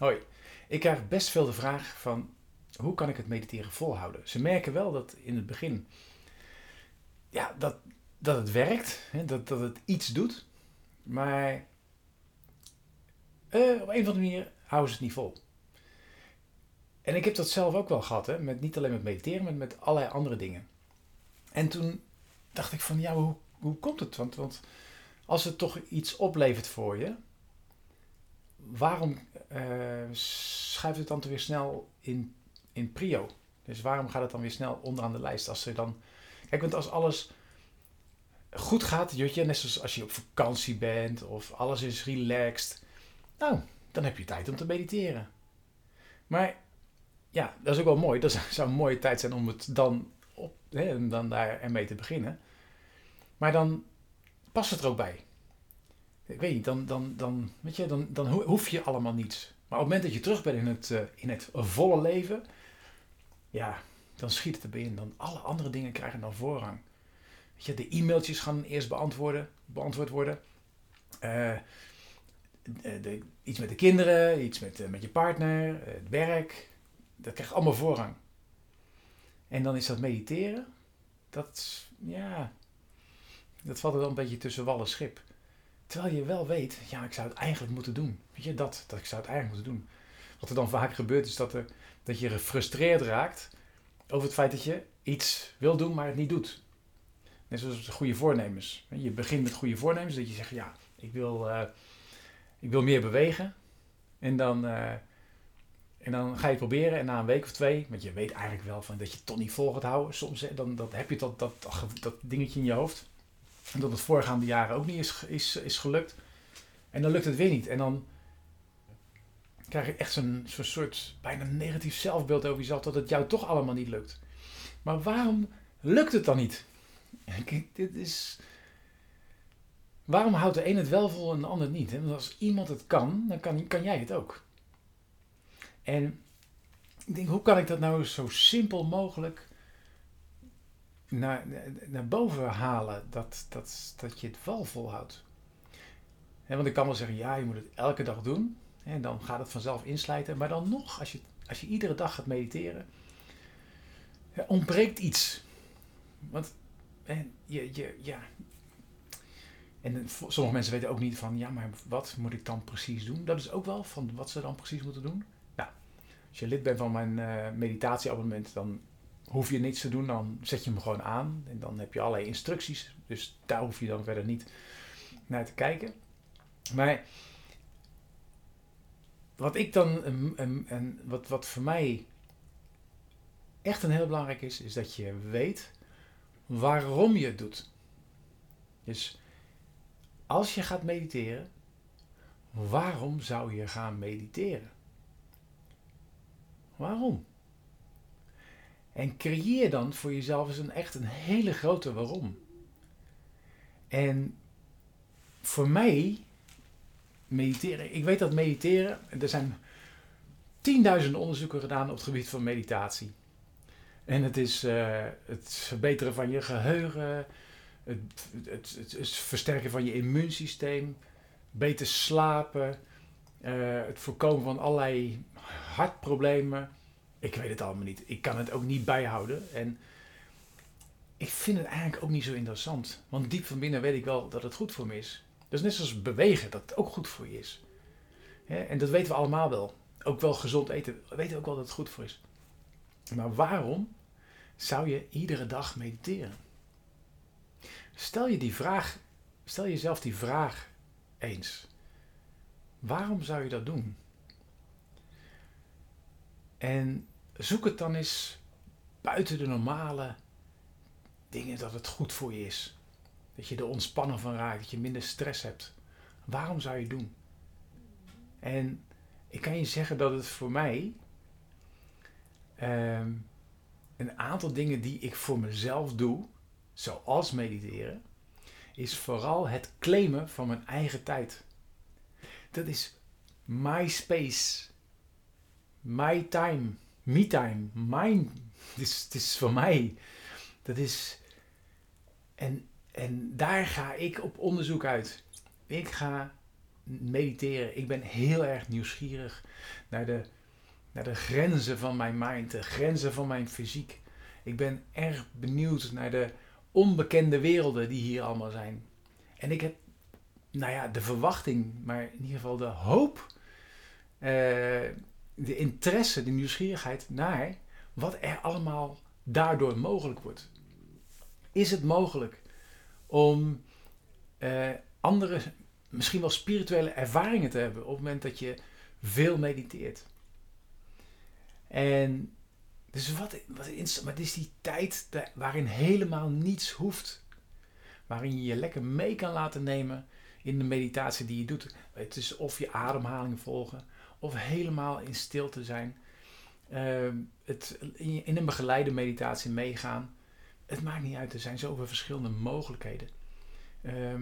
Hoi, ik krijg best veel de vraag van hoe kan ik het mediteren volhouden? Ze merken wel dat in het begin ja, dat, dat het werkt, hè, dat, dat het iets doet, maar eh, op een of andere manier houden ze het niet vol. En ik heb dat zelf ook wel gehad, hè, met, niet alleen met mediteren, maar met allerlei andere dingen. En toen dacht ik van, ja, hoe, hoe komt het? Want, want als het toch iets oplevert voor je, waarom uh, schuift het dan weer snel in, in prio? Dus waarom gaat het dan weer snel onderaan de lijst? Als er dan... Kijk, want als alles goed gaat, je, net zoals als je op vakantie bent of alles is relaxed, nou, dan heb je tijd om te mediteren. Maar ja, dat is ook wel mooi. Dat zou een mooie tijd zijn om het dan, op, hè, dan daar ermee te beginnen. Maar dan past het er ook bij. Ik weet niet, dan, dan, dan, weet je, dan, dan hoef je allemaal niets. Maar op het moment dat je terug bent in het, uh, in het volle leven, ja, dan schiet het erbij in. Dan alle andere dingen krijgen dan voorrang. Weet je, de e-mailtjes gaan eerst beantwoorden, beantwoord worden. Uh, de, iets met de kinderen, iets met, met je partner, het werk. Dat krijgt allemaal voorrang. En dan is dat mediteren. Dat, ja, dat valt er dan een beetje tussen wal en schip. Terwijl je wel weet, ja, ik zou het eigenlijk moeten doen. Weet je, dat, dat ik zou het eigenlijk moeten doen. Wat er dan vaak gebeurt is dat, er, dat je gefrustreerd raakt over het feit dat je iets wil doen, maar het niet doet. Net zoals goede voornemens. Je begint met goede voornemens, dat je zegt, ja, ik wil, uh, ik wil meer bewegen. En dan, uh, en dan ga je het proberen en na een week of twee, want je weet eigenlijk wel van dat je het toch niet vol gaat houden. Soms dan, dan heb je dat, dat, dat dingetje in je hoofd. En dat het voorgaande jaren ook niet is, is, is gelukt. En dan lukt het weer niet. En dan krijg je echt zo'n soort bijna negatief zelfbeeld over jezelf dat het jou toch allemaal niet lukt. Maar waarom lukt het dan niet? Dit is. Waarom houdt de een het wel vol en de ander niet? Want als iemand het kan, dan kan, kan jij het ook. En ik denk, hoe kan ik dat nou zo simpel mogelijk naar, naar boven halen dat, dat, dat je het wel volhoudt. En want ik kan wel zeggen, ja, je moet het elke dag doen. En dan gaat het vanzelf inslijten. Maar dan nog, als je, als je iedere dag gaat mediteren, ontbreekt iets. Want je, je, ja. En sommige mensen weten ook niet van, ja, maar wat moet ik dan precies doen? Dat is ook wel van wat ze dan precies moeten doen. Nou, als je lid bent van mijn uh, meditatieabonnement, dan hoef je niets te doen, dan zet je hem gewoon aan. En dan heb je allerlei instructies. Dus daar hoef je dan verder niet naar te kijken. Maar wat ik dan, en wat, wat voor mij echt een heel belangrijk is, is dat je weet waarom je het doet. Dus als je gaat mediteren, waarom zou je gaan mediteren? Waarom? En creëer dan voor jezelf eens een echt een hele grote waarom. En voor mij, mediteren, ik weet dat mediteren, er zijn tienduizenden onderzoeken gedaan op het gebied van meditatie. En het is uh, het verbeteren van je geheugen, het, het, het, versterken van je immuunsysteem, beter slapen, uh, het voorkomen van allerlei hartproblemen, ik weet het allemaal niet. Ik kan het ook niet bijhouden. En ik vind het eigenlijk ook niet zo interessant. Want diep van binnen weet ik wel dat het goed voor me is. Dus net zoals bewegen, dat het ook goed voor je is. en dat weten we allemaal wel. Ook wel gezond eten, we weten ook wel dat het goed voor is. Maar waarom zou je iedere dag mediteren? Stel je die vraag, stel jezelf die vraag eens. Waarom zou je dat doen? En zoek het dan eens buiten de normale dingen dat het goed voor je is. Dat je er ontspannen van raakt, dat je minder stress hebt. Waarom zou je het doen? En ik kan je zeggen dat het voor mij ehm, een aantal dingen die ik voor mezelf doe, zoals mediteren, is vooral het claimen van mijn eigen tijd. Dat is my space, my time me-time, mijn, het is, het is voor mij. Dat is, en, en daar ga ik op onderzoek uit. Ik ga mediteren. Ik ben heel erg nieuwsgierig naar de, naar de grenzen van mijn mind, de grenzen van mijn fysiek. Ik ben erg benieuwd naar de onbekende werelden die hier allemaal zijn. En ik heb, nou ja, de verwachting, maar in ieder geval de hoop, uh, de interesse, de nieuwsgierigheid naar wat er allemaal daardoor mogelijk wordt. Is het mogelijk om uh, andere, misschien wel spirituele ervaringen te hebben op het moment dat je veel mediteert? En dus wat, wat maar het is die tijd waarin helemaal niets hoeft. Waarin je je lekker mee kan laten nemen in de meditatie die je doet. Het is of je ademhaling volgen, of helemaal in stilte zijn. Uh, het, in, een begeleide meditatie meegaan. Het maakt niet uit, er zijn zoveel verschillende mogelijkheden. Uh,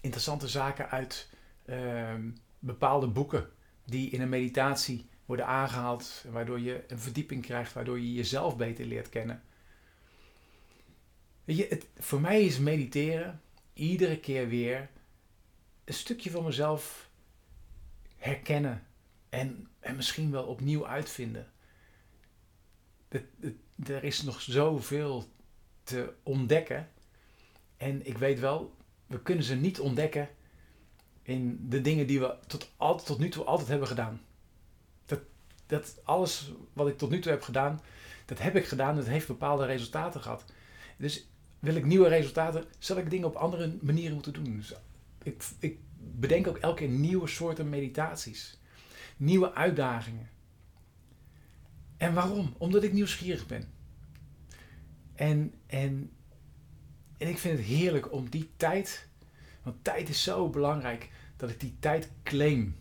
interessante zaken uit uh, bepaalde boeken die in een meditatie worden aangehaald, waardoor je een verdieping krijgt, waardoor je jezelf beter leert kennen. Weet je, het, voor mij is mediteren iedere keer weer een stukje van mezelf herkennen en, en misschien wel opnieuw uitvinden. er is nog zoveel te ontdekken. En ik weet wel, we kunnen ze niet ontdekken in de dingen die we tot, altijd, tot nu toe altijd hebben gedaan dat alles wat ik tot nu toe heb gedaan, dat heb ik gedaan. Dat heeft bepaalde resultaten gehad. Dus wil ik nieuwe resultaten, zal ik dingen op andere manieren moeten doen. Dus ik, ik bedenk ook elke keer nieuwe soorten meditaties. Nieuwe uitdagingen. En waarom? Omdat ik nieuwsgierig ben. En, en, en ik vind het heerlijk om die tijd, want tijd is zo belangrijk, dat ik die tijd claim.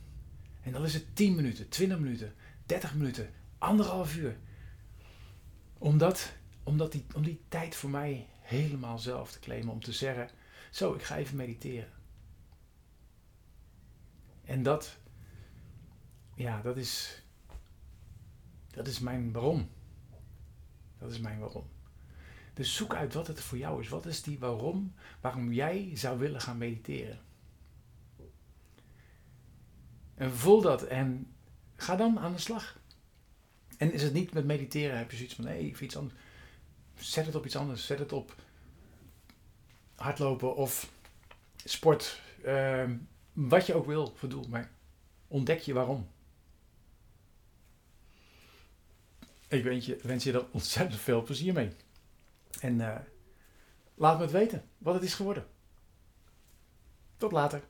En dan is het 10 minuten, 20 minuten, 30 minuten, anderhalf uur. Omdat, omdat die, om die tijd voor mij helemaal zelf te claimen. Om te zeggen, zo, ik ga even mediteren. En dat, ja, dat is, dat is mijn waarom. Dat is mijn waarom. Dus zoek uit wat het voor jou is. Wat is die waarom, waarom jij zou willen gaan mediteren? En voel dat en Ga dan aan de slag. En is het niet met mediteren, heb je zoiets van, nee, iets anders. Zet het op iets anders. Zet het op hardlopen of sport. Ehm, wat je ook wil voor Maar ontdek je waarom. Ik wens je, wens je er ontzettend veel plezier mee. En uh, laat me het weten wat het is geworden. Tot later.